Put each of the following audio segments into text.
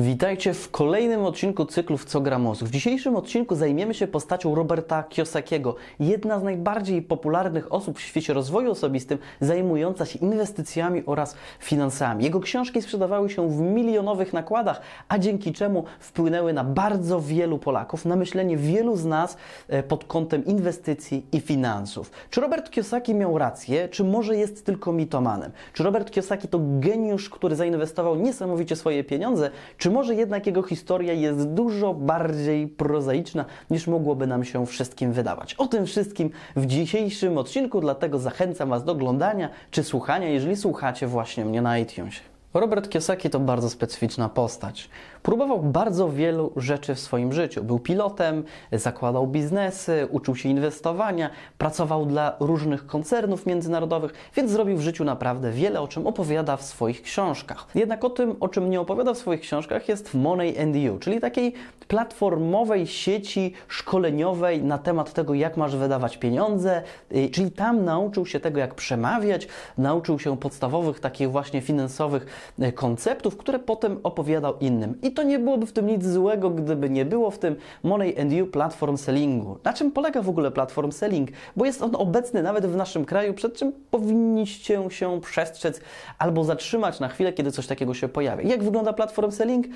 Witajcie w kolejnym odcinku cyklu w Co gra mózg. W dzisiejszym odcinku zajmiemy się postacią Roberta Kiyosakiego, jedna z najbardziej popularnych osób w świecie rozwoju osobistym, zajmująca się inwestycjami oraz finansami. Jego książki sprzedawały się w milionowych nakładach, a dzięki czemu wpłynęły na bardzo wielu Polaków, na myślenie wielu z nas e, pod kątem inwestycji i finansów. Czy Robert Kiyosaki miał rację, czy może jest tylko mitomanem? Czy Robert Kiyosaki to geniusz, który zainwestował niesamowicie swoje pieniądze, czy może jednak jego historia jest dużo bardziej prozaiczna niż mogłoby nam się wszystkim wydawać? O tym wszystkim w dzisiejszym odcinku, dlatego zachęcam Was do oglądania czy słuchania, jeżeli słuchacie właśnie mnie na iTunesie. Robert Kiyosaki to bardzo specyficzna postać. Próbował bardzo wielu rzeczy w swoim życiu. Był pilotem, zakładał biznesy, uczył się inwestowania, pracował dla różnych koncernów międzynarodowych, więc zrobił w życiu naprawdę wiele, o czym opowiada w swoich książkach. Jednak o tym, o czym nie opowiada w swoich książkach, jest Money and You, czyli takiej platformowej sieci szkoleniowej na temat tego, jak masz wydawać pieniądze, czyli tam nauczył się tego, jak przemawiać, nauczył się podstawowych takich właśnie finansowych y, konceptów, które potem opowiadał innym. I to nie byłoby w tym nic złego, gdyby nie było w tym Money and You platform sellingu. Na czym polega w ogóle platform selling? Bo jest on obecny nawet w naszym kraju, przed czym powinniście się przestrzec albo zatrzymać na chwilę, kiedy coś takiego się pojawia. Jak wygląda platform selling?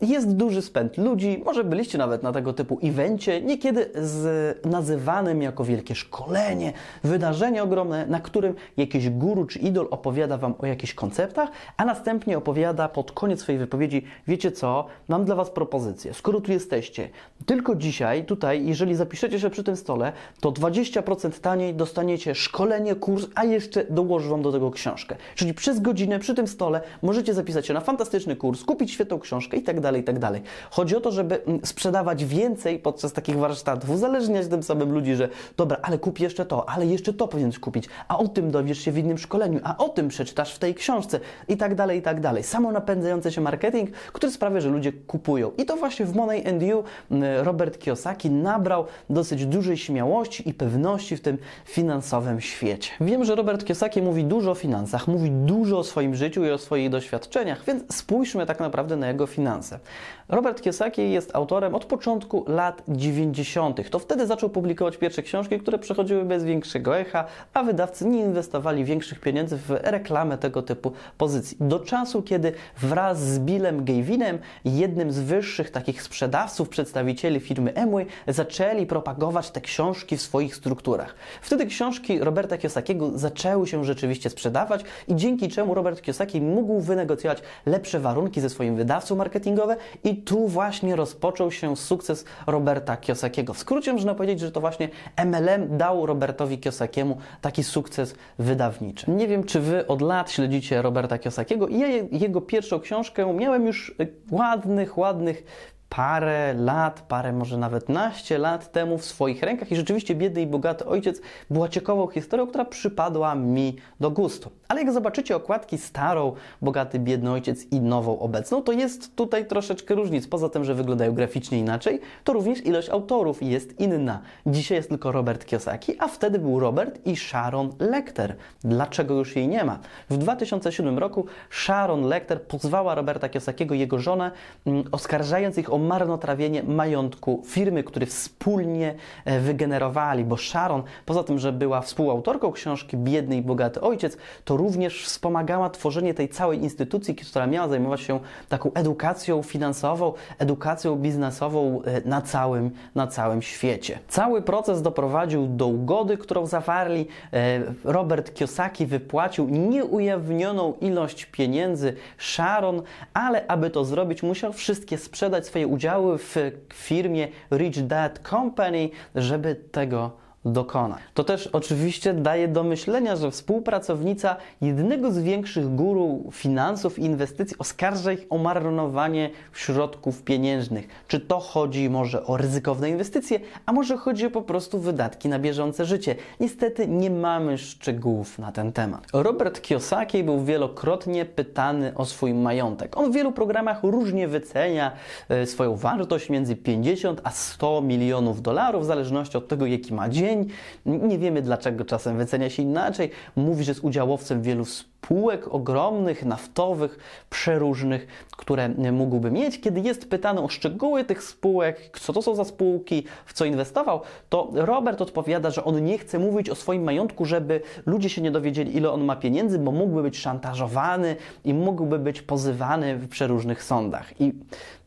Jest duży spęd ludzi, może byliście nawet na tego typu evencie, niekiedy z, nazywanym jako wielkie szkolenie, wydarzenie ogromne, na którym jakiś guru czy idol opowiada Wam o jakichś konceptach, a następnie opowiada pod koniec swojej wypowiedzi, wiecie co, mam dla Was propozycję. Skoro tu jesteście, tylko dzisiaj, tutaj, jeżeli zapiszecie się przy tym stole, to 20% taniej dostaniecie szkolenie, kurs, a jeszcze dołożę Wam do tego książkę. Czyli przez godzinę przy tym stole możecie zapisać się na fantastyczny kurs, kupić świetną książkę i tak dalej, i tak dalej. Chodzi o to, żeby mm, sprzedawać więcej podczas takich warsztatów, uzależniać tym samym ludzi, że dobra, ale kup jeszcze to, ale jeszcze to powinieneś kupić, a o tym dowiesz się w innym szkoleniu, a o tym przeczytasz w tej książce i tak dalej, i tak dalej. Samo napędzający się marketing, który sprawia, że ludzie kupują. I to właśnie w Money and You Robert Kiyosaki nabrał dosyć dużej śmiałości i pewności w tym finansowym świecie. Wiem, że Robert Kiyosaki mówi dużo o finansach, mówi dużo o swoim życiu i o swoich doświadczeniach, więc spójrzmy tak naprawdę na jego finanse. Robert Kiyosaki jest autorem od początku lat 90. To wtedy zaczął publikować pierwsze książki, które przechodziły bez większego echa, a wydawcy nie inwestowali większych pieniędzy w reklamę tego typu pozycji. Do czasu, kiedy wraz z Billem Gavinem, jednym z wyższych takich sprzedawców, przedstawicieli firmy Emway, zaczęli propagować te książki w swoich strukturach. Wtedy książki Roberta Kiyosakiego zaczęły się rzeczywiście sprzedawać i dzięki czemu Robert Kiyosaki mógł wynegocjować lepsze warunki ze swoim wydawcą marketingowe i tu właśnie rozpoczął się sukces Roberta Kiyosakiego. W skrócie można powiedzieć, że to właśnie MLM dał Robertowi Kiyosakiemu taki sukces wydawniczy. Nie wiem, czy wy od lat śledzicie Roberta Kiyosakiego. Ja jego pierwszą książkę miałem już ładnych, ładnych parę lat, parę może nawet naście lat temu w swoich rękach i rzeczywiście biedny i bogaty ojciec była ciekawą historią, która przypadła mi do gustu. Ale jak zobaczycie okładki starą, bogaty, biedny ojciec i nową obecną, to jest tutaj troszeczkę różnic. Poza tym, że wyglądają graficznie inaczej, to również ilość autorów jest inna. Dzisiaj jest tylko Robert Kiyosaki, a wtedy był Robert i Sharon Lecter. Dlaczego już jej nie ma? W 2007 roku Sharon Lecter pozwała Roberta Kiyosakiego i jego żonę, mm, oskarżając ich o marnotrawienie majątku firmy, który wspólnie e, wygenerowali, bo Sharon, poza tym, że była współautorką książki Biedny i Bogaty Ojciec, to również wspomagała tworzenie tej całej instytucji, która miała zajmować się taką edukacją finansową, edukacją biznesową e, na całym, na całym świecie. Cały proces doprowadził do ugody, którą zawarli. E, Robert Kiyosaki wypłacił nieujawnioną ilość pieniędzy Sharon, ale aby to zrobić, musiał wszystkie sprzedać swoje udziały w firmie Rich Dad Company, żeby tego dokona. To też oczywiście daje do myślenia, że współpracownica jednego z większych guru finansów i inwestycji oskarża ich o marnowanie środków pieniężnych. Czy to chodzi może o ryzykowne inwestycje, a może chodzi o po prostu wydatki na bieżące życie? Niestety nie mamy szczegółów na ten temat. Robert Kiyosaki był wielokrotnie pytany o swój majątek. On w wielu programach różnie wycenia e, swoją wartość między 50 a 100 milionów dolarów, w zależności od tego, jaki ma dzień. Nie wiemy dlaczego czasem wycenia się inaczej. Mówi, że jest udziałowcem wielu spółek ogromnych, naftowych, przeróżnych, które mógłby mieć. Kiedy jest pytany o szczegóły tych spółek, co to są za spółki, w co inwestował, to Robert odpowiada, że on nie chce mówić o swoim majątku, żeby ludzie się nie dowiedzieli, ile on ma pieniędzy, bo mógłby być szantażowany i mógłby być pozywany w przeróżnych sądach. I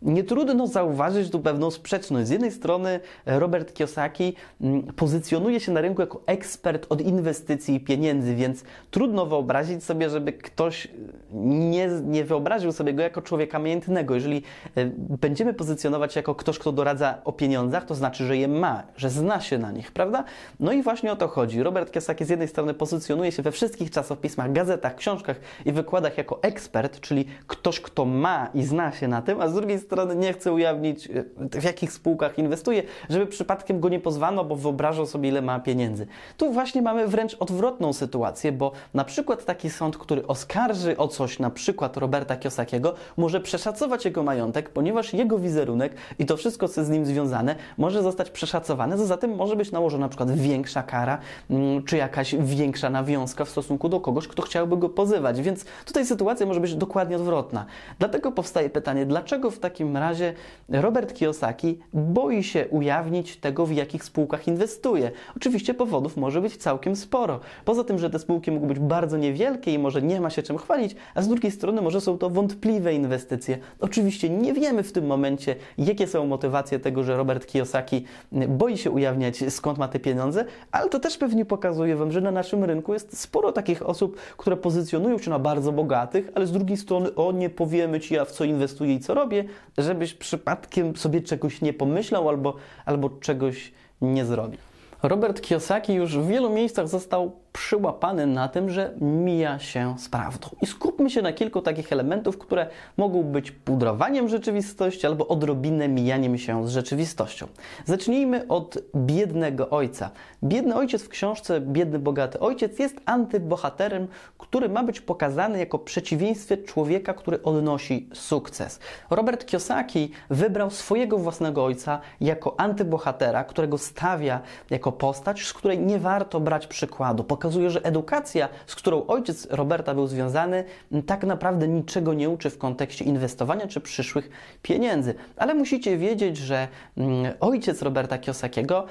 nie trudno zauważyć tu pewną sprzeczność. Z jednej strony Robert Kiyosaki mm, pozycjonuje się na rynku jako ekspert od inwestycji i pieniędzy, więc trudno wyobrazić sobie, żeby ktoś nie, nie wyobraził sobie go jako człowieka majątnego. Jeżeli e, będziemy pozycjonować jako ktoś, kto doradza o pieniądzach, to znaczy, że je ma, że zna się na nich, prawda? No i właśnie o to chodzi. Robert Kiyosaki z jednej strony pozycjonuje się we wszystkich czasopismach, gazetach, książkach i wykładach jako ekspert, czyli ktoś, kto ma i zna się na tym, a z drugiej strony nie chce ujawnić, e, w jakich spółkach inwestuje, żeby przypadkiem go nie pozwano, bo wyobrażał sobie, ile ma pieniędzy. Tu właśnie mamy wręcz odwrotną sytuację, bo na przykład taki sąd, który oskarży o coś na przykład Roberta Kiosakiego, może przeszacować jego majątek, ponieważ jego wizerunek i to wszystko, co z nim związane, może zostać przeszacowane, za tym może być nałożona na przykład większa kara, mm, czy jakaś większa nawiązka w stosunku do kogoś, kto chciałby go pozywać. Więc tutaj sytuacja może być dokładnie odwrotna. Dlatego powstaje pytanie, dlaczego w takim razie Robert Kiyosaki boi się ujawnić tego, w jakich spółkach inwestuje. Oczywiście powodów może być całkiem sporo. Poza tym, że te spółki mogą być bardzo niewielkie i może nie ma się czym chwalić, a z drugiej strony może są to wątpliwe inwestycje. Oczywiście nie wiemy w tym momencie, jakie są motywacje tego, że Robert Kiyosaki boi się ujawniać, skąd ma te pieniądze, ale to też pewnie pokazuje Wam, że na naszym rynku jest sporo takich osób, które pozycjonują się na bardzo bogatych, ale z drugiej strony, o nie powiemy Ci ja w co inwestuję i co robię, żebyś przypadkiem sobie czegoś nie pomyślał albo, albo czegoś nie zrobił. Robert Kiyosaki już w wielu miejscach został przyłapany na tym, że mija się z prawdą. I skupmy się na kilku takich elementów, które mogą być pudrowaniem rzeczywistości albo odrobinę mijaniem się z rzeczywistością. Zacznijmy od biednego ojca. Biedny ojciec w książce Biedny Bogaty Ojciec jest antybohaterem, który ma być pokazany jako przeciwieństwie człowieka, który odnosi sukces. Robert Kiyosaki wybrał swojego własnego ojca jako antybohatera, którego stawia jako postać, z której nie warto brać przykładu pokazuje, że edukacja, z którą ojciec Roberta był związany, tak naprawdę niczego nie uczy w kontekście inwestowania czy przyszłych pieniędzy. Ale musicie wiedzieć, że mm, ojciec Roberta Kiosakiego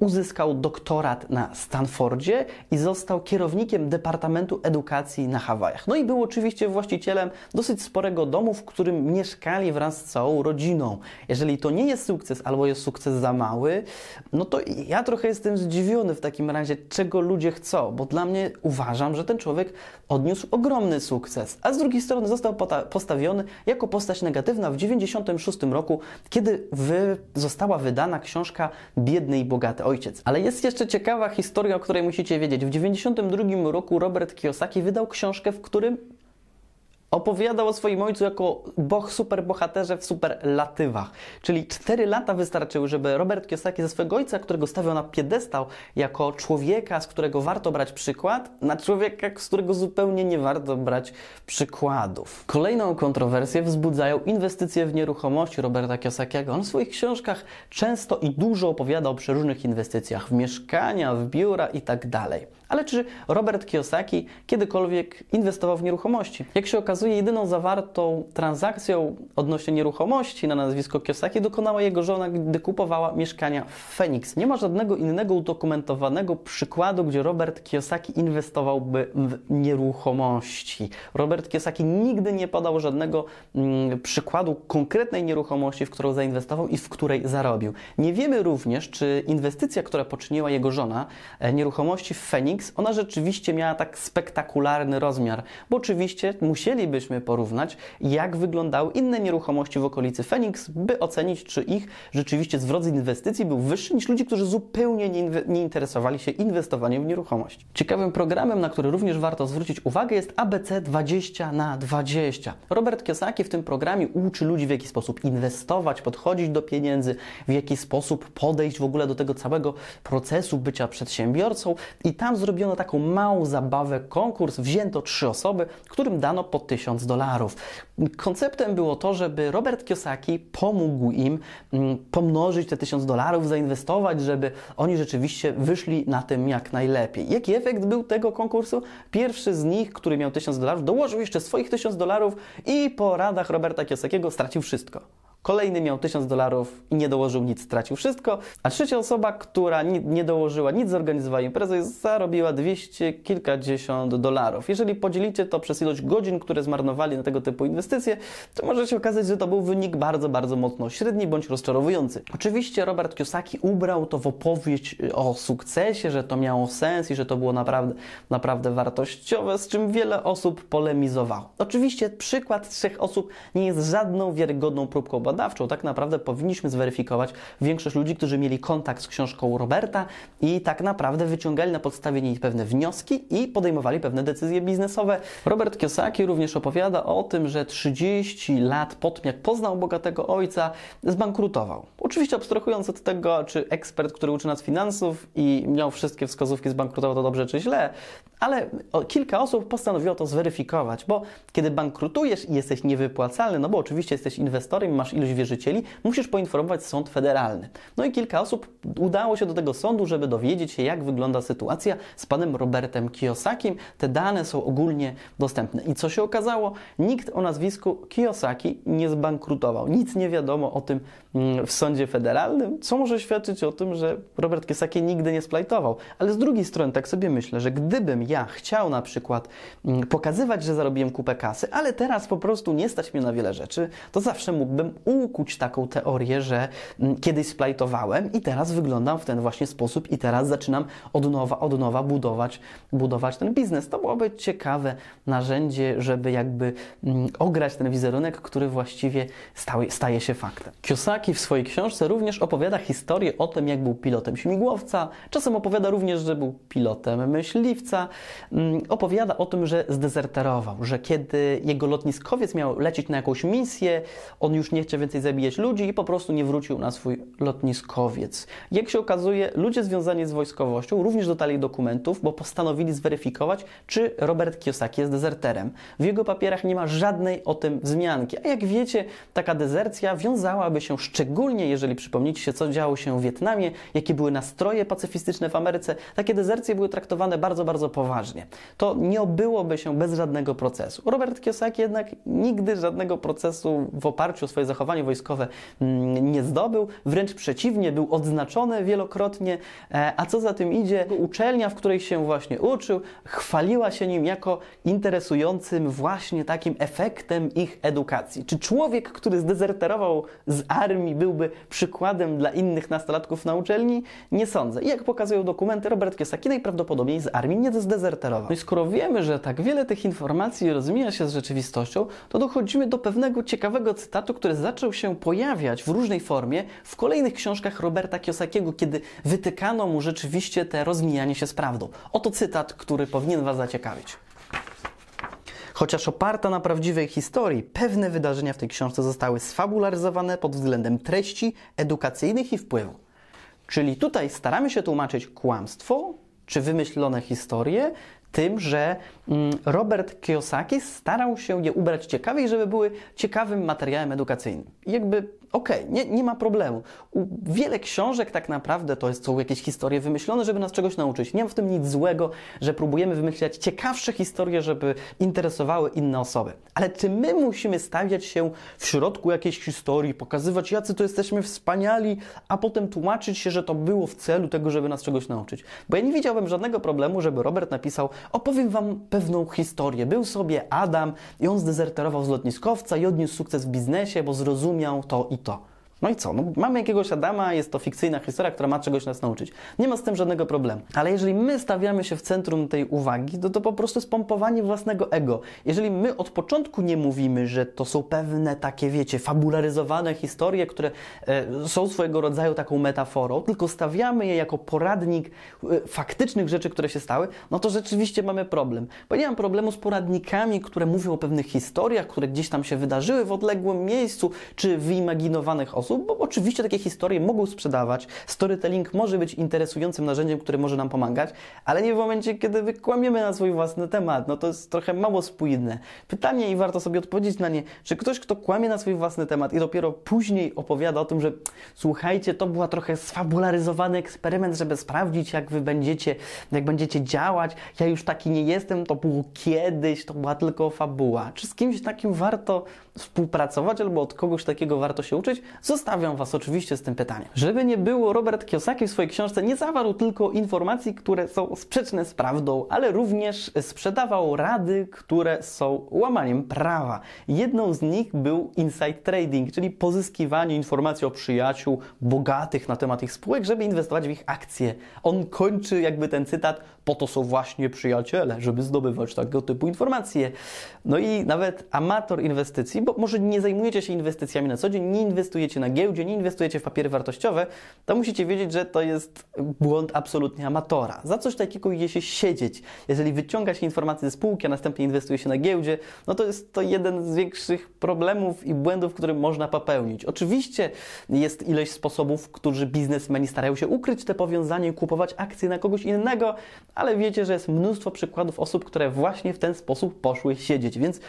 uzyskał doktorat na Stanfordzie i został kierownikiem Departamentu Edukacji na Hawajach. No i był oczywiście właścicielem dosyć sporego domu, w którym mieszkali wraz z całą rodziną. Jeżeli to nie jest sukces albo jest sukces za mały, no to ja trochę jestem zdziwiony w takim razie, czego ludzie chcą, bo dla mnie uważam, że ten człowiek odniósł ogromny sukces, a z drugiej strony został postawiony jako postać negatywna w 1996 roku, kiedy wy została wydana książka Biedny i Bogaty bogaty ojciec. Ale jest jeszcze ciekawa historia, o której musicie wiedzieć. W 1992 roku Robert Kiyosaki wydał książkę, w którym opowiadał o swoim ojcu jako boh, superbohaterze w superlatywach. Czyli cztery lata wystarczyły, żeby Robert Kiyosaki ze swojego ojca, którego stawiał na piedestał jako człowieka, z którego warto brać przykład, na człowieka, z którego zupełnie nie warto brać przykładów. Kolejną kontrowersję wzbudzają inwestycje w nieruchomości Roberta Kiyosakiego. On w swoich książkach często i dużo opowiada o przeróżnych inwestycjach w mieszkania, w biura itd. Ale czy Robert Kiyosaki kiedykolwiek inwestował w nieruchomości? Jak się okazuje, okazuje, jedyną zawartą transakcją odnośnie nieruchomości na nazwisko Kiyosaki dokonała jego żona, gdy kupowała mieszkania w Phoenix. Nie ma żadnego innego udokumentowanego przykładu, gdzie Robert Kiyosaki inwestowałby w nieruchomości. Robert Kiyosaki nigdy nie podał żadnego mm, przykładu konkretnej nieruchomości, w którą zainwestował i w której zarobił. Nie wiemy również, czy inwestycja, która poczyniła jego żona, e, nieruchomości w Phoenix, ona rzeczywiście miała tak spektakularny rozmiar, bo oczywiście musieli moglibyśmy porównać, jak wyglądały inne nieruchomości w okolicy Phoenix, by ocenić, czy ich rzeczywiście zwrot z inwestycji był wyższy niż ludzi, którzy zupełnie nie, nie interesowali się inwestowaniem w nieruchomość. Ciekawym programem, na który również warto zwrócić uwagę, jest ABC 20 na 20. Robert Kiyosaki w tym programie uczy ludzi, w jaki sposób inwestować, podchodzić do pieniędzy, w jaki sposób podejść w ogóle do tego całego procesu bycia przedsiębiorcą. I tam zrobiono taką małą zabawę, konkurs, wzięto trzy osoby, którym dano po 1000 dolarów. Konceptem było to, żeby Robert Kiyosaki pomógł im mm, pomnożyć te 1000 dolarów, zainwestować, żeby oni rzeczywiście wyszli na tym jak najlepiej. Jaki efekt był tego konkursu? Pierwszy z nich, który miał 1000 dolarów, dołożył jeszcze swoich 1000 dolarów i po radach Roberta Kiyosakiego stracił wszystko. Kolejny miał 1000 dolarów i nie dołożył nic, stracił wszystko. A trzecia osoba, która nie, dołożyła nic, zorganizowała imprezę, zarobiła 200 kilkadziesiąt dolarów. Jeżeli podzielicie to przez ilość godzin, które zmarnowali na tego typu inwestycje, to może się okazać, że to był wynik bardzo, bardzo mocno średni bądź rozczarowujący. Oczywiście Robert Kiyosaki ubrał to w opowieść y, o sukcesie, że to miało sens i że to było naprawdę, naprawdę wartościowe, z czym wiele osób polemizowało. Oczywiście przykład trzech osób nie jest żadną wiarygodną próbką badawczą. Tak naprawdę powinniśmy zweryfikować większość ludzi, którzy mieli kontakt z książką Roberta i tak naprawdę wyciągali na podstawie niej pewne wnioski i podejmowali pewne decyzje biznesowe. Robert Kiyosaki również opowiada o tym, że 30 lat po tym, jak poznał bogatego ojca, zbankrutował. Oczywiście abstrahując od tego, czy ekspert, który uczy nas finansów i miał wszystkie wskazówki, zbankrutował to dobrze czy źle, ale kilka osób postanowiło to zweryfikować, bo kiedy bankrutujesz i jesteś niewypłacalny, no bo oczywiście jesteś inwestorem, masz ilość wierzycieli, musisz poinformować sąd federalny. No i kilka osób udało się do tego sądu, żeby dowiedzieć się, jak wygląda sytuacja z panem Robertem Kiyosakim. Te dane są ogólnie dostępne. I co się okazało? Nikt o nazwisku Kiyosaki nie zbankrutował. Nic nie wiadomo o tym w sądzie federalnym, co może świadczyć o tym, że Robert Kiyosaki nigdy nie splajtował. Ale z drugiej strony tak sobie myślę, że gdybym ja chciał na przykład mm, pokazywać, że zarobiłem kupę kasy, ale teraz po prostu nie stać mnie na wiele rzeczy, to zawsze mógłbym ukuć taką teorię, że mm, kiedyś splajtowałem i teraz wyglądam w ten właśnie sposób i teraz zaczynam od nowa, od nowa budować, budować ten biznes. To byłoby ciekawe narzędzie, żeby jakby mm, ograć ten wizerunek, który właściwie staje, się faktem. W swojej książce również opowiada historię o tym, jak był pilotem śmigłowca, czasem opowiada również, że był pilotem myśliwca, mm, opowiada o tym, że zdezerterował, że kiedy jego lotniskowiec miał lecieć na jakąś misję, on już nie chciał więcej zabijać ludzi i po prostu nie wrócił na swój lotniskowiec. Jak się okazuje, ludzie związani z wojskowością również dodali dokumentów, bo postanowili zweryfikować, czy Robert Kiyosaki jest dezerterem. W jego papierach nie ma żadnej o tym wzmianki. A jak wiecie, taka dezercja wiązałaby się szczególnie, jeżeli przypomnicie się, co działo się w Wietnamie, jakie były nastroje pacyfistyczne w Ameryce, takie dezercje były traktowane bardzo, bardzo poważnie. To nie obyłoby się bez żadnego procesu. Robert Kiyosaki jednak nigdy żadnego procesu w oparciu o swoje zachowanie wojskowe mm, nie zdobył, wręcz przeciwnie, był odznaczony wielokrotnie, e, a co za tym idzie, uczelnia, w której się właśnie uczył, chwaliła się nim jako interesującym właśnie takim efektem ich edukacji. Czy człowiek, który zdezerterował z armii, byłby przykładem dla innych nastolatków na uczelni? Nie sądzę. I jak pokazują dokumenty, Robert Kiyosaki najprawdopodobniej z armii nie zdezerterował. No i skoro wiemy, że tak wiele tych informacji rozmija się z rzeczywistością, to dochodzimy do pewnego ciekawego cytatu, który zaczął się pojawiać w różnej formie w kolejnych książkach Roberta Kiosakiego, kiedy wytykano mu rzeczywiście te rozmijanie się z prawdą. Oto cytat, który powinien Was zaciekawić. Chociaż oparta na prawdziwej historii, pewne wydarzenia w tej książce zostały sfabularyzowane pod względem treści edukacyjnych i wpływu. Czyli tutaj staramy się tłumaczyć kłamstwo czy wymyślone historie tym, że mm, Robert Kiyosaki starał się je ubrać ciekawiej, żeby były ciekawym materiałem edukacyjnym. jakby okej, okay, nie, nie ma problemu. U wiele książek tak naprawdę to jest, są jakieś historie wymyślone, żeby nas czegoś nauczyć. Nie ma w tym nic złego, że próbujemy wymyślać ciekawsze historie, żeby interesowały inne osoby. Ale czy my musimy stawiać się w środku jakiejś historii, pokazywać, jacy to jesteśmy wspaniali, a potem tłumaczyć się, że to było w celu tego, żeby nas czegoś nauczyć? Bo ja nie widziałbym żadnego problemu, żeby Robert napisał, opowiem Wam pewną historię. Był sobie Adam i on zdezerterował z lotniskowca i odniósł sukces w biznesie, bo zrozumiał to i to. No i co? No, mamy jakiegoś Adama, jest to fikcyjna historia, która ma czegoś nas nauczyć. Nie ma z tym żadnego problemu. Ale jeżeli my stawiamy się w centrum tej uwagi, to to po prostu jest pompowanie własnego ego. Jeżeli my od początku nie mówimy, że to są pewne takie, wiecie, fabularyzowane historie, które e, są swojego rodzaju taką metaforą, tylko stawiamy je jako poradnik e, faktycznych rzeczy, które się stały, no to rzeczywiście mamy problem. Bo nie mam problemu z poradnikami, które mówią o pewnych historiach, które gdzieś tam się wydarzyły w odległym miejscu, czy wyimaginowanych osób, sposób, bo oczywiście takie historie mogą sprzedawać. Storytelling może być interesującym narzędziem, które może nam pomagać, ale nie w momencie, kiedy wykłamiemy na swój własny temat. No to jest trochę mało spójne. Pytanie i warto sobie odpowiedzieć na nie, czy ktoś, kto kłamie na swój własny temat i dopiero później opowiada o tym, że słuchajcie, to była trochę sfabularyzowany eksperyment, żeby sprawdzić, jak wy będziecie, jak będziecie działać. Ja już taki nie jestem, to było kiedyś, to była tylko fabuła. Czy z kimś takim warto współpracować albo od kogoś takiego warto się uczyć? Zostawiam Was oczywiście z tym pytaniem. Żeby nie było, Robert Kiyosaki w swojej książce nie zawarł tylko informacji, które są sprzeczne z prawdą, ale również sprzedawał rady, które są łamaniem prawa. Jedną z nich był inside trading, czyli pozyskiwanie informacji o przyjaciół bogatych na temat ich spółek, żeby inwestować w ich akcje. On kończy jakby ten cytat, po to są właśnie przyjaciele, żeby zdobywać tego typu informacje. No i nawet amator inwestycji, bo może nie zajmujecie się inwestycjami na co dzień, nie inwestujecie na giełdzie, nie inwestujecie w papiery wartościowe, to musicie wiedzieć, że to jest błąd absolutnie amatora. Za coś takiego idzie się siedzieć. Jeżeli wyciąga się informacje ze spółki, a następnie inwestuje się na giełdzie, no to jest to jeden z większych problemów i błędów, które można popełnić. Oczywiście jest ileś sposobów, którzy biznesmeni starają się ukryć te powiązanie i kupować akcje na kogoś innego, ale wiecie, że jest mnóstwo przykładów osób, które właśnie w ten sposób poszły siedzieć, więc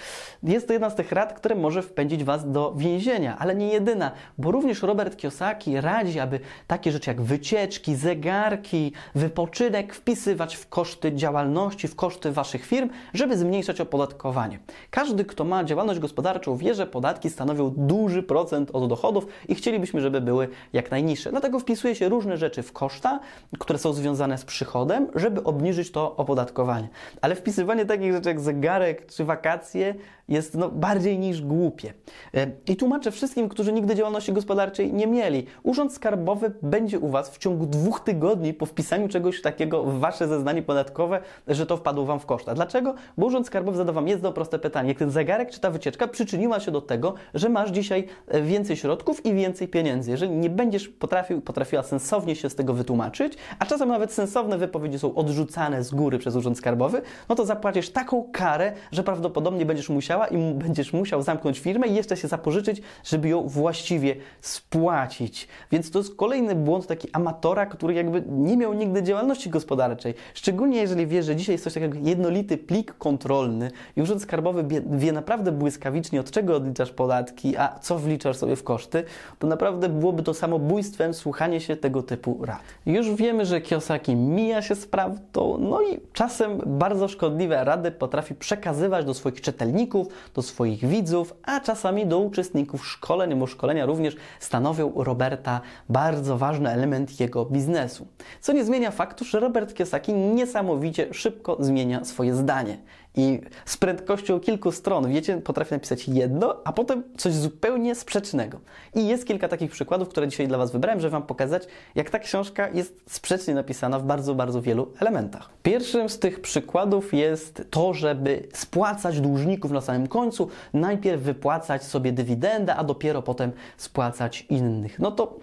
jest to jedna z tych rad, które może wpędzić Was do więzienia, ale nie jedyna, bo również Robert Kiyosaki radzi, aby takie rzeczy jak wycieczki, zegarki, wypoczynek wpisywać w koszty działalności, w koszty Waszych firm, żeby zmniejszać opodatkowanie. Każdy, kto ma działalność gospodarczą, wie, że podatki stanowią duży procent od dochodów i chcielibyśmy, żeby były jak najniższe. Dlatego wpisuje się różne rzeczy w koszta, które są związane z przychodem, żeby obniżyć to opodatkowanie. Ale wpisywanie takich rzeczy jak zegarek czy wakacje jest no, bardziej niż głupie. E, I tłumaczę wszystkim, którzy nigdy działalności gospodarczej nie mieli. Urząd Skarbowy będzie u Was w ciągu dwóch tygodni po wpisaniu czegoś takiego w Wasze zeznanie podatkowe, że to wpadło Wam w koszta. Dlaczego? Bo Urząd Skarbowy zada Wam jedno proste pytanie. Jak ten zegarek czy ta wycieczka przyczyniła się do tego, że masz dzisiaj e, więcej środków i więcej pieniędzy. Jeżeli nie będziesz potrafił, potrafiła sensownie się z tego wytłumaczyć, a czasem nawet sensowne wypowiedzi są odrzucane z góry przez Urząd Skarbowy, no to zapłacisz taką karę, że prawdopodobnie będziesz musiała i będziesz musiał zamknąć firmę i jeszcze się zapożyczyć, żeby ją właściwie spłacić. Więc to jest kolejny błąd taki amatora, który jakby nie miał nigdy działalności gospodarczej. Szczególnie jeżeli wie, że dzisiaj jest coś takiego jak jednolity plik kontrolny i Urząd Skarbowy wie, naprawdę błyskawicznie, od czego odliczasz podatki, a co wliczasz sobie w koszty, to naprawdę byłoby to samobójstwem słuchanie się tego typu rad. Już wiemy, że Kiyosaki mija się z prawdą, no i czasem bardzo szkodliwe rady potrafi przekazywać do swoich czytelników, do swoich widzów, a czasami do uczestników szkoleń, bo szkolenia również stanowią Roberta bardzo ważny element jego biznesu. Co nie zmienia faktu, że Robert Kiyosaki niesamowicie szybko zmienia swoje zdanie. I z prędkością kilku stron, wiecie, potrafi napisać jedno, a potem coś zupełnie sprzecznego. I jest kilka takich przykładów, które dzisiaj dla Was wybrałem, żeby Wam pokazać, jak ta książka jest sprzecznie napisana w bardzo, bardzo wielu elementach. Pierwszym z tych przykładów jest to, żeby spłacać dłużników na samym końcu, najpierw wypłacać sobie dywidendę, a dopiero potem spłacać innych. No to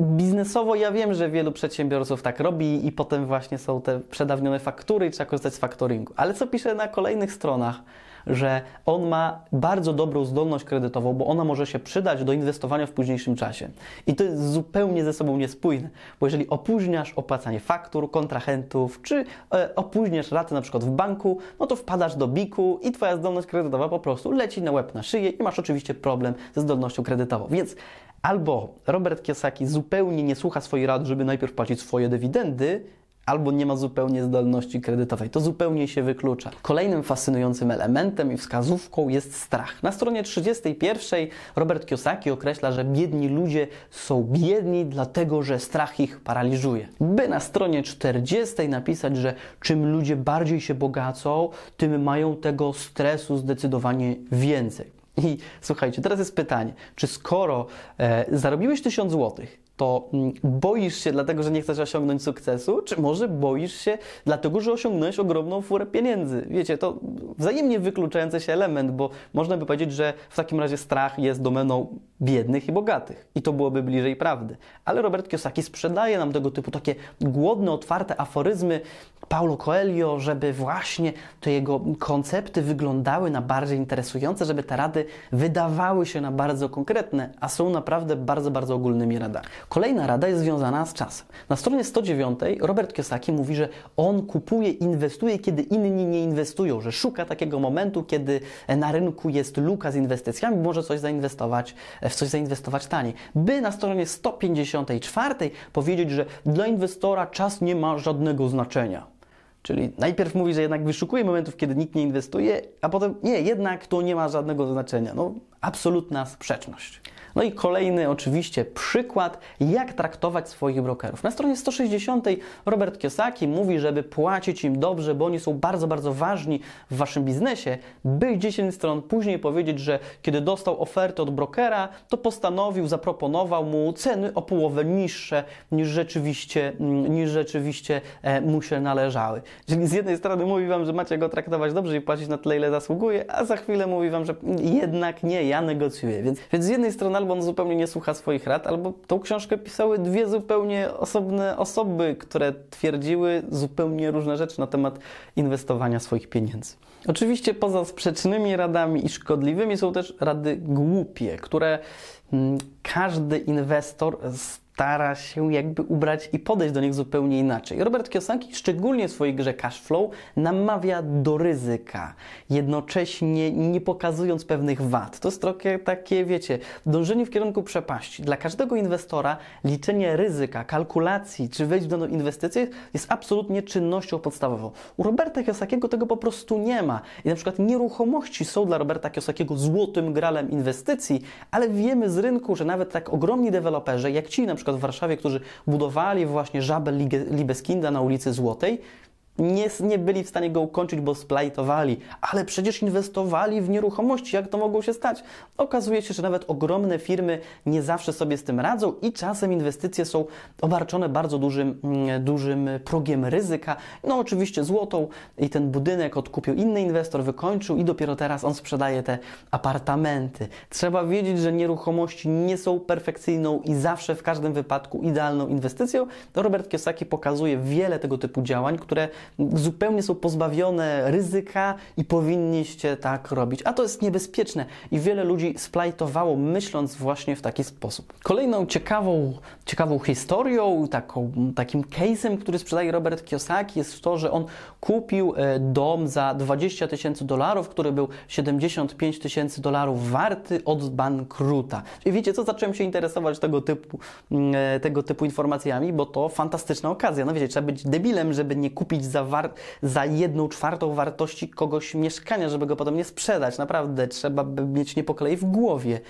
Biznesowo ja wiem, że wielu przedsiębiorców tak robi i potem właśnie są te przedawnione faktury i trzeba korzystać z faktoringu. Ale co pisze na kolejnych stronach, że on ma bardzo dobrą zdolność kredytową, bo ona może się przydać do inwestowania w późniejszym czasie. I to jest zupełnie ze sobą niespójne, bo jeżeli opóźniasz opłacanie faktur, kontrahentów, czy e, opóźniasz raty na przykład w banku, no to wpadasz do biku i twoja zdolność kredytowa po prostu leci na łeb na szyję i masz oczywiście problem ze zdolnością kredytową. Więc albo Robert Kiyosaki zupełnie nie słucha swojej rady, żeby najpierw płacić swoje dywidendy, albo nie ma zupełnie zdolności kredytowej. To zupełnie się wyklucza. Kolejnym fascynującym elementem i wskazówką jest strach. Na stronie 31 Robert Kiyosaki określa, że biedni ludzie są biedni dlatego, że strach ich paraliżuje. By na stronie 40 napisać, że czym ludzie bardziej się bogacą, tym mają tego stresu zdecydowanie więcej. I słuchajcie, teraz jest pytanie, czy skoro e, zarobiłeś 1000 złotych, to mm, boisz się dlatego, że nie chcesz osiągnąć sukcesu, czy może boisz się dlatego, że osiągnąłeś ogromną furę pieniędzy? Wiecie, to wzajemnie wykluczający się element, bo można by powiedzieć, że w takim razie strach jest domeną biednych i bogatych. I to byłoby bliżej prawdy. Ale Robert Kiyosaki sprzedaje nam tego typu takie głodne, otwarte aforyzmy Paulo Coelho, żeby właśnie te jego koncepty wyglądały na bardziej interesujące, żeby te rady wydawały się na bardzo konkretne, a są naprawdę bardzo, bardzo ogólnymi radami. Kolejna rada jest związana z czasem. Na stronie 109 Robert Kiyosaki mówi, że on kupuje, inwestuje, kiedy inni nie inwestują, że szuka takiego momentu, kiedy na rynku jest luka z inwestycjami, może coś zainwestować, w coś zainwestować taniej. By na stronie 154 powiedzieć, że dla inwestora czas nie ma żadnego znaczenia. Czyli najpierw mówi, że jednak wyszukuje momentów, kiedy nikt nie inwestuje, a potem nie, jednak to nie ma żadnego znaczenia. No, absolutna sprzeczność. No i kolejny oczywiście przykład, jak traktować swoich brokerów. Na stronie 160 Robert Kiyosaki mówi, żeby płacić im dobrze, bo oni są bardzo, bardzo ważni w waszym biznesie, by 10 stron później powiedzieć, że kiedy dostał ofertę od brokera, to postanowił, zaproponował mu ceny o połowę niższe niż rzeczywiście, mm, niż rzeczywiście e, mu się należały. Czyli z jednej strony mówi wam, że macie go traktować dobrze i płacić na tyle, ile zasługuje, a za chwilę mówi wam, że jednak nie, ja negocjuję. Więc, więc z jednej strony albo on zupełnie nie słucha swoich rad, albo tą książkę pisały dwie zupełnie osobne osoby, które twierdziły zupełnie różne rzeczy na temat inwestowania swoich pieniędzy. Oczywiście poza sprzecznymi radami i szkodliwymi są też rady głupie, które mm, każdy inwestor stara się jakby ubrać i podejść do nich zupełnie inaczej. Robert Kiyosaki, szczególnie w swojej grze Cashflow, namawia do ryzyka, jednocześnie nie pokazując pewnych wad. To jest trochę takie, wiecie, dążenie w kierunku przepaści. Dla każdego inwestora liczenie ryzyka, kalkulacji, czy wejść w daną inwestycję jest absolutnie czynnością podstawową. U Roberta Kiyosakiego tego po prostu nie ma. I na przykład nieruchomości są dla Roberta Kiyosakiego złotym gralem inwestycji, ale wiemy z rynku, że nawet tak ogromni deweloperzy, jak ci na przykład przykład w Warszawie, którzy budowali właśnie żabę Libeskinda na ulicy Złotej, nie, nie byli w stanie go ukończyć, bo splajtowali, ale przecież inwestowali w nieruchomości. Jak to mogło się stać? Okazuje się, że nawet ogromne firmy nie zawsze sobie z tym radzą i czasem inwestycje są obarczone bardzo dużym, mm, dużym progiem ryzyka. No oczywiście złotą i ten budynek odkupił inny inwestor, wykończył i dopiero teraz on sprzedaje te apartamenty. Trzeba wiedzieć, że nieruchomości nie są perfekcyjną i zawsze w każdym wypadku idealną inwestycją. Robert Kiyosaki pokazuje wiele tego typu działań, które zupełnie są pozbawione ryzyka i powinniście tak robić. A to jest niebezpieczne i wiele ludzi splajtowało myśląc właśnie w taki sposób. Kolejną ciekawą, ciekawą historią, taką, takim case'em, który sprzedaje Robert Kiyosaki jest to, że on kupił e, dom za 20 tysięcy dolarów, który był 75 tysięcy dolarów warty od bankruta. I wiecie co, zacząłem się interesować tego typu, mm, e, tego typu informacjami, bo to fantastyczna okazja. No wiecie, trzeba być debilem, żeby nie kupić za, war- za jedną czwartą wartości kogoś mieszkania, żeby go potem nie sprzedać. Naprawdę trzeba by mieć niepoklej w głowie.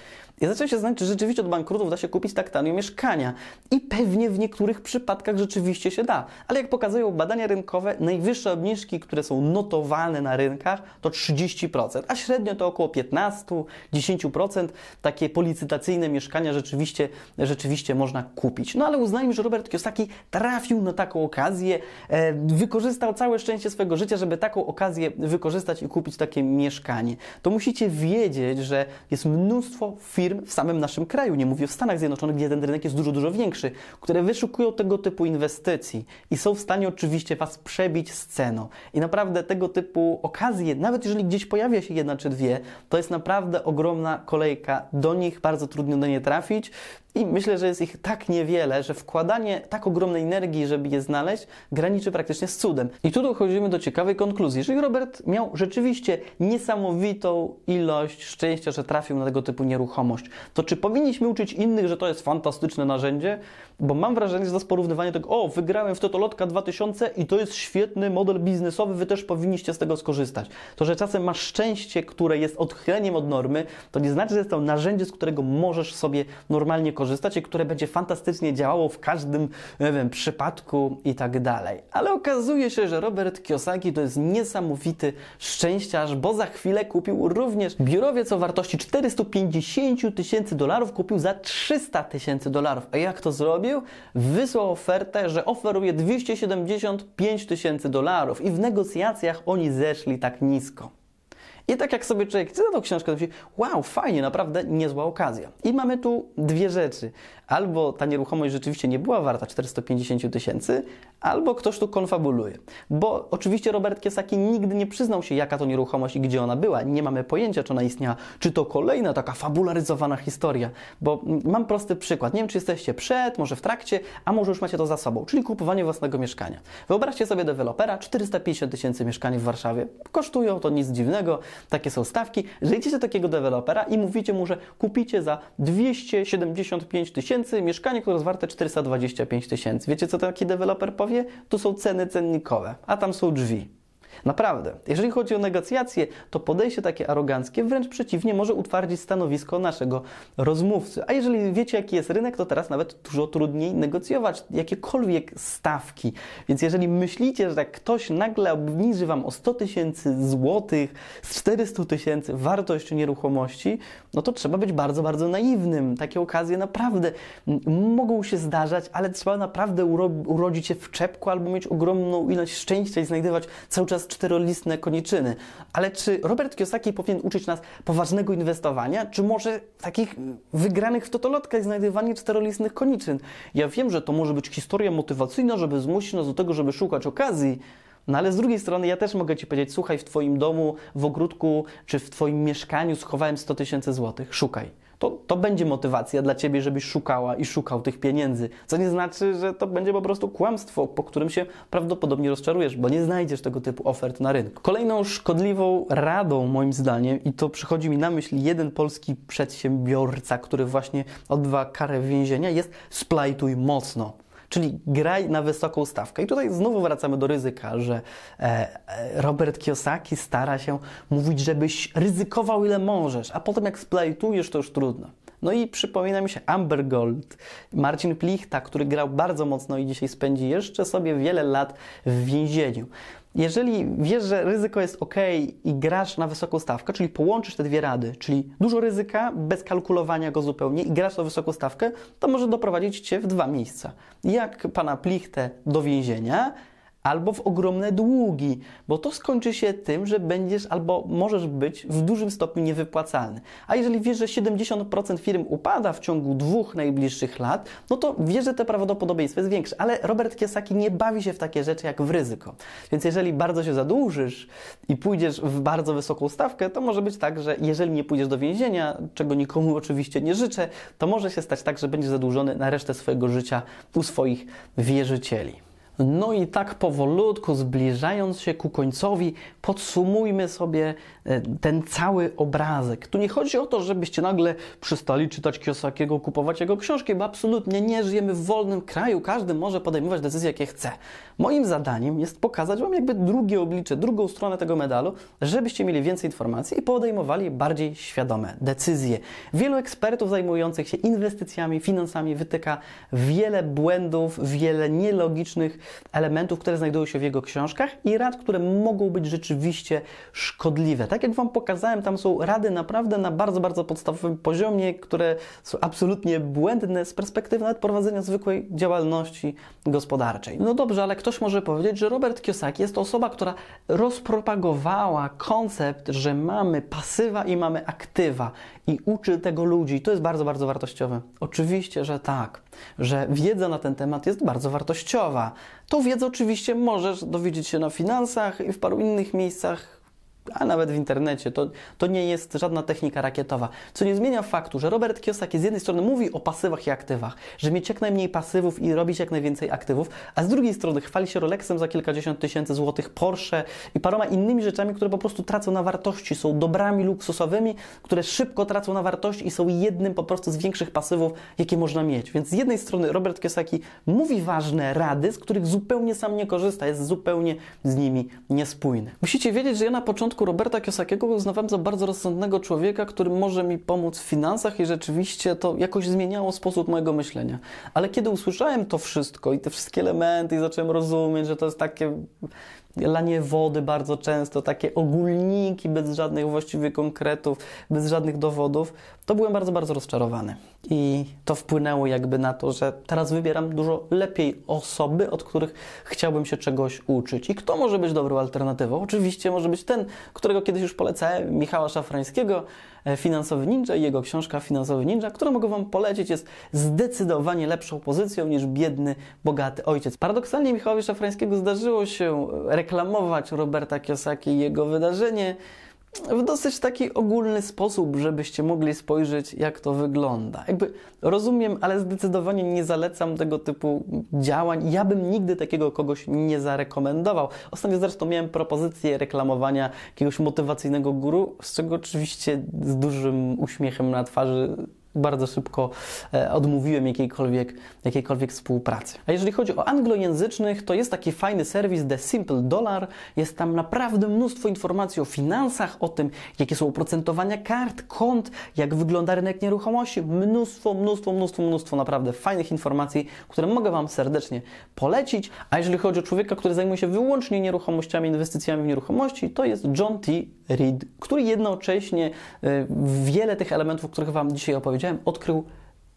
I zacząłem się znać, że rzeczywiście od bankrutów da się kupić tak tanio mieszkania. I pewnie w niektórych przypadkach rzeczywiście się da. Ale jak pokazują badania rynkowe, najwyższe obniżki, które są notowane na rynkach, to 30%, a średnio to około 15-10%. Takie policytacyjne mieszkania rzeczywiście, rzeczywiście można kupić. No ale uznajmy, że Robert Kiyosaki trafił na taką okazję, e, wykorzystał całe szczęście swojego życia, żeby taką okazję wykorzystać i kupić takie mieszkanie. To musicie wiedzieć, że jest mnóstwo firm, firm w samym naszym kraju, nie mówię w Stanach Zjednoczonych, gdzie ten rynek jest dużo, dużo większy, które wyszukują tego typu inwestycji i są w stanie oczywiście Was przebić z ceną. I naprawdę tego typu okazje, nawet jeżeli gdzieś pojawia się jedna czy dwie, to jest naprawdę ogromna kolejka do nich, bardzo trudno do nie trafić. I myślę, że jest ich tak niewiele, że wkładanie tak ogromnej energii, żeby je znaleźć, graniczy praktycznie z cudem. I tu dochodzimy do ciekawej konkluzji. Jeżeli Robert miał rzeczywiście niesamowitą ilość szczęścia, że trafił na tego typu nieruchomość, to czy powinniśmy uczyć innych, że to jest fantastyczne narzędzie? Bo mam wrażenie, że to porównywanie tego, o, wygrałem w Totolotka 2000 i to jest świetny model biznesowy, wy też powinniście z tego skorzystać. To, że czasem masz szczęście, które jest odchyleniem od normy, to nie znaczy, że jest to narzędzie, z którego możesz sobie normalnie korzystać korzystać i które będzie fantastycznie działało w każdym wiem, przypadku i tak dalej. Ale okazuje się, że Robert Kiyosaki to jest niesamowity szczęściarz, bo za chwilę kupił również biurowiec o wartości 450 tysięcy dolarów, kupił za 300 tysięcy dolarów. A jak to zrobił? Wysłał ofertę, że oferuje 275 tysięcy dolarów i w negocjacjach oni zeszli tak nisko. I tak jak sobie człowiek czyta tą książkę, to myśli, wow, fajnie, naprawdę niezła okazja. I mamy tu dwie rzeczy. Albo ta nieruchomość rzeczywiście nie była warta 450 tysięcy, albo ktoś tu konfabuluje. Bo oczywiście Robert Kiesaki nigdy nie przyznał się, jaka to nieruchomość i gdzie ona była. Nie mamy pojęcia, czy ona istniała. Czy to kolejna taka fabularyzowana historia. Bo mam prosty przykład. Nie wiem, czy jesteście przed, może w trakcie, a może już macie to za sobą, czyli kupowanie własnego mieszkania. Wyobraźcie sobie dewelopera, 450 tysięcy mieszkań w Warszawie. Kosztują, to nic dziwnego, takie są stawki. Żyjcie do takiego dewelopera i mówicie mu, że kupicie za 275 tysięcy mieszkanie, które jest warte 425 tysięcy. Wiecie, co taki deweloper powie? Tu są ceny cennikowe, a tam są drzwi. Naprawdę, jeżeli chodzi o negocjacje, to podejście takie aroganckie wręcz przeciwnie może utwardzić stanowisko naszego rozmówcy. A jeżeli wiecie, jaki jest rynek, to teraz nawet dużo trudniej negocjować jakiekolwiek stawki. Więc jeżeli myślicie, że jak ktoś nagle obniży Wam o 100 tysięcy złotych z 400 tysięcy wartość nieruchomości, no to trzeba być bardzo, bardzo naiwnym. Takie okazje naprawdę mogą się zdarzać, ale trzeba naprawdę uro urodzić się w czepku albo mieć ogromną ilość szczęścia i znajdywać cały czas czterolistne koniczyny. Ale czy Robert Kiyosaki powinien uczyć nas poważnego inwestowania, czy może takich wygranych w totolotkach znajdywanie czterolistnych koniczyn? Ja wiem, że to może być historia motywacyjna, żeby zmusić nas do tego, żeby szukać okazji, no ale z drugiej strony ja też mogę Ci powiedzieć, słuchaj, w Twoim domu, w ogródku czy w Twoim mieszkaniu schowałem 100 tysięcy złotych, szukaj to, to będzie motywacja dla ciebie, żebyś szukała i szukał tych pieniędzy. Co nie znaczy, że to będzie po prostu kłamstwo, po którym się prawdopodobnie rozczarujesz, bo nie znajdziesz tego typu ofert na rynku. Kolejną szkodliwą radą, moim zdaniem, i to przychodzi mi na myśl jeden polski przedsiębiorca, który właśnie odbywa karę więzienia, jest splajtuj mocno. Czyli graj na wysoką stawkę. I tutaj znowu wracamy do ryzyka, że e, e, Robert Kiyosaki stara się mówić, żebyś ryzykował ile możesz, a potem jak splajtujesz, to już trudno. No i przypomina mi się Amber Gold, Marcin Plichta, który grał bardzo mocno i dzisiaj spędzi jeszcze sobie wiele lat w więzieniu. Jeżeli wiesz, że ryzyko jest ok i grasz na wysoką stawkę, czyli połączysz te dwie rady, czyli dużo ryzyka bez kalkulowania go zupełnie i grasz na wysoką stawkę, to może doprowadzić cię w dwa miejsca. Jak pana Plichtę do więzienia, albo w ogromne długi, bo to skończy się tym, że będziesz albo możesz być w dużym stopniu niewypłacalny. A jeżeli wiesz, że 70% firm upada w ciągu dwóch najbliższych lat, no to wiesz, że to prawdopodobieństwo jest większe. Ale Robert Kiyosaki nie bawi się w takie rzeczy jak w ryzyko. Więc jeżeli bardzo się zadłużysz i pójdziesz w bardzo wysoką stawkę, to może być tak, że jeżeli nie pójdziesz do więzienia, czego nikomu oczywiście nie życzę, to może się stać tak, że będziesz zadłużony na resztę swojego życia u swoich wierzycieli. No i tak powolutku, zbliżając się ku końcowi, podsumujmy sobie e, ten cały obrazek. Tu nie chodzi o to, żebyście nagle przestali czytać Kiosakiego, kupować jego książki, bo absolutnie nie żyjemy w wolnym kraju, każdy może podejmować decyzje, jakie chce. Moim zadaniem jest pokazać Wam jakby drugie oblicze, drugą stronę tego medalu, żebyście mieli więcej informacji i podejmowali bardziej świadome decyzje. Wielu ekspertów zajmujących się inwestycjami, finansami wytyka wiele błędów, wiele nielogicznych elementów, które znajdują się w jego książkach i rad, które mogą być rzeczywiście szkodliwe. Tak jak Wam pokazałem, tam są rady naprawdę na bardzo, bardzo podstawowym poziomie, które są absolutnie błędne z perspektywy nawet prowadzenia zwykłej działalności gospodarczej. No dobrze, ale ktoś może powiedzieć, że Robert Kiyosaki jest to osoba, która rozpropagowała koncept, że mamy pasywa i mamy aktywa i uczy tego ludzi. To jest bardzo, bardzo wartościowe. Oczywiście, że tak, że wiedza na ten temat jest bardzo wartościowa. Tą wiedzę oczywiście możesz dowiedzieć się na finansach i w paru innych miejscach a nawet w internecie. To, to nie jest żadna technika rakietowa. Co nie zmienia faktu, że Robert Kiyosaki z jednej strony mówi o pasywach i aktywach, że mieć jak najmniej pasywów i robić jak najwięcej aktywów, a z drugiej strony chwali się Rolexem za kilkadziesiąt tysięcy złotych, Porsche i paroma innymi rzeczami, które po prostu tracą na wartości, są dobrami luksusowymi, które szybko tracą na wartości i są jednym po prostu z większych pasywów, jakie można mieć. Więc z jednej strony Robert Kiyosaki mówi ważne rady, z których zupełnie sam nie korzysta, jest zupełnie z nimi niespójny. Musicie wiedzieć, że ja na początku początku Roberta Kiosakiego uznawałem za bardzo rozsądnego człowieka, który może mi pomóc w finansach i rzeczywiście to jakoś zmieniało sposób mojego myślenia. Ale kiedy usłyszałem to wszystko i te wszystkie elementy i zacząłem rozumieć, że to jest takie lanie wody bardzo często, takie ogólniki bez żadnych właściwie konkretów, bez żadnych dowodów, to byłem bardzo, bardzo rozczarowany. I to wpłynęło jakby na to, że teraz wybieram dużo lepiej osoby, od których chciałbym się czegoś uczyć. I kto może być dobrą alternatywą? Oczywiście może być ten, którego kiedyś już polecałem, Michała Szafrańskiego, e, Finansowy Ninja i jego książka Finansowy Ninja, którą mogę Wam polecić, jest zdecydowanie lepszą pozycją niż biedny, bogaty ojciec. Paradoksalnie Michałowi Szafrańskiego zdarzyło się reklamować Roberta Kiosaki i jego wydarzenie w dosyć taki ogólny sposób, żebyście mogli spojrzeć, jak to wygląda. Jakby rozumiem, ale zdecydowanie nie zalecam tego typu działań. Ja bym nigdy takiego kogoś nie zarekomendował. Ostatnio zresztą miałem propozycję reklamowania jakiegoś motywacyjnego guru, z czego oczywiście z dużym uśmiechem na twarzy bardzo szybko e, odmówiłem jakiejkolwiek, jakiejkolwiek współpracy. A jeżeli chodzi o anglojęzycznych, to jest taki fajny serwis The Simple Dollar. Jest tam naprawdę mnóstwo informacji o finansach, o tym, jakie są oprocentowania kart, kont, jak wygląda rynek nieruchomości. Mnóstwo, mnóstwo, mnóstwo, mnóstwo naprawdę fajnych informacji, które mogę Wam serdecznie polecić. A jeżeli chodzi o człowieka, który zajmuje się wyłącznie nieruchomościami, inwestycjami w nieruchomości, to jest John T. Reed, który jednocześnie e, wiele tych elementów, o których Wam dzisiaj opowiedziałem, odkrył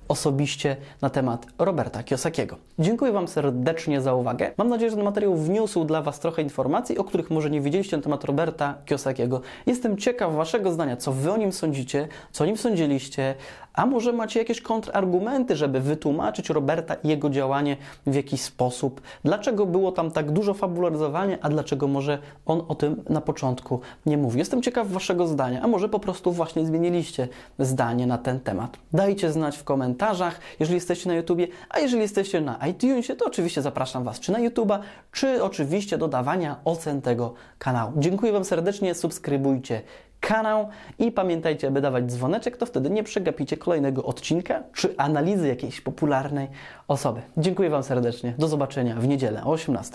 osobiście na temat Roberta Kiosakiego. Dziękuję Wam serdecznie za uwagę. Mam nadzieję, że ten materiał wniósł dla Was trochę informacji, o których może nie wiedzieliście na temat Roberta Kiosakiego. Jestem ciekaw Waszego zdania, co Wy o nim sądzicie, co o nim sądziliście, a może macie jakieś kontrargumenty, żeby wytłumaczyć Roberta i jego działanie w jakiś sposób. Dlaczego było tam tak dużo fabularyzowania, a dlaczego może on o tym na początku nie mówił. Jestem ciekaw Waszego zdania, a może po prostu właśnie zmieniliście zdanie na ten temat. Dajcie znać w komentarzach, jeżeli jesteście na YouTubie, a jeżeli jesteście na iTunesie, to oczywiście zapraszam Was czy na YouTuba, czy oczywiście do dawania ocen tego kanału. Dziękuję Wam serdecznie, subskrybujcie kanał i pamiętajcie, aby dawać dzwoneczek, to wtedy nie przegapicie kolejnego odcinka czy analizy jakiejś popularnej osoby. Dziękuję Wam serdecznie. Do zobaczenia w niedzielę o 18.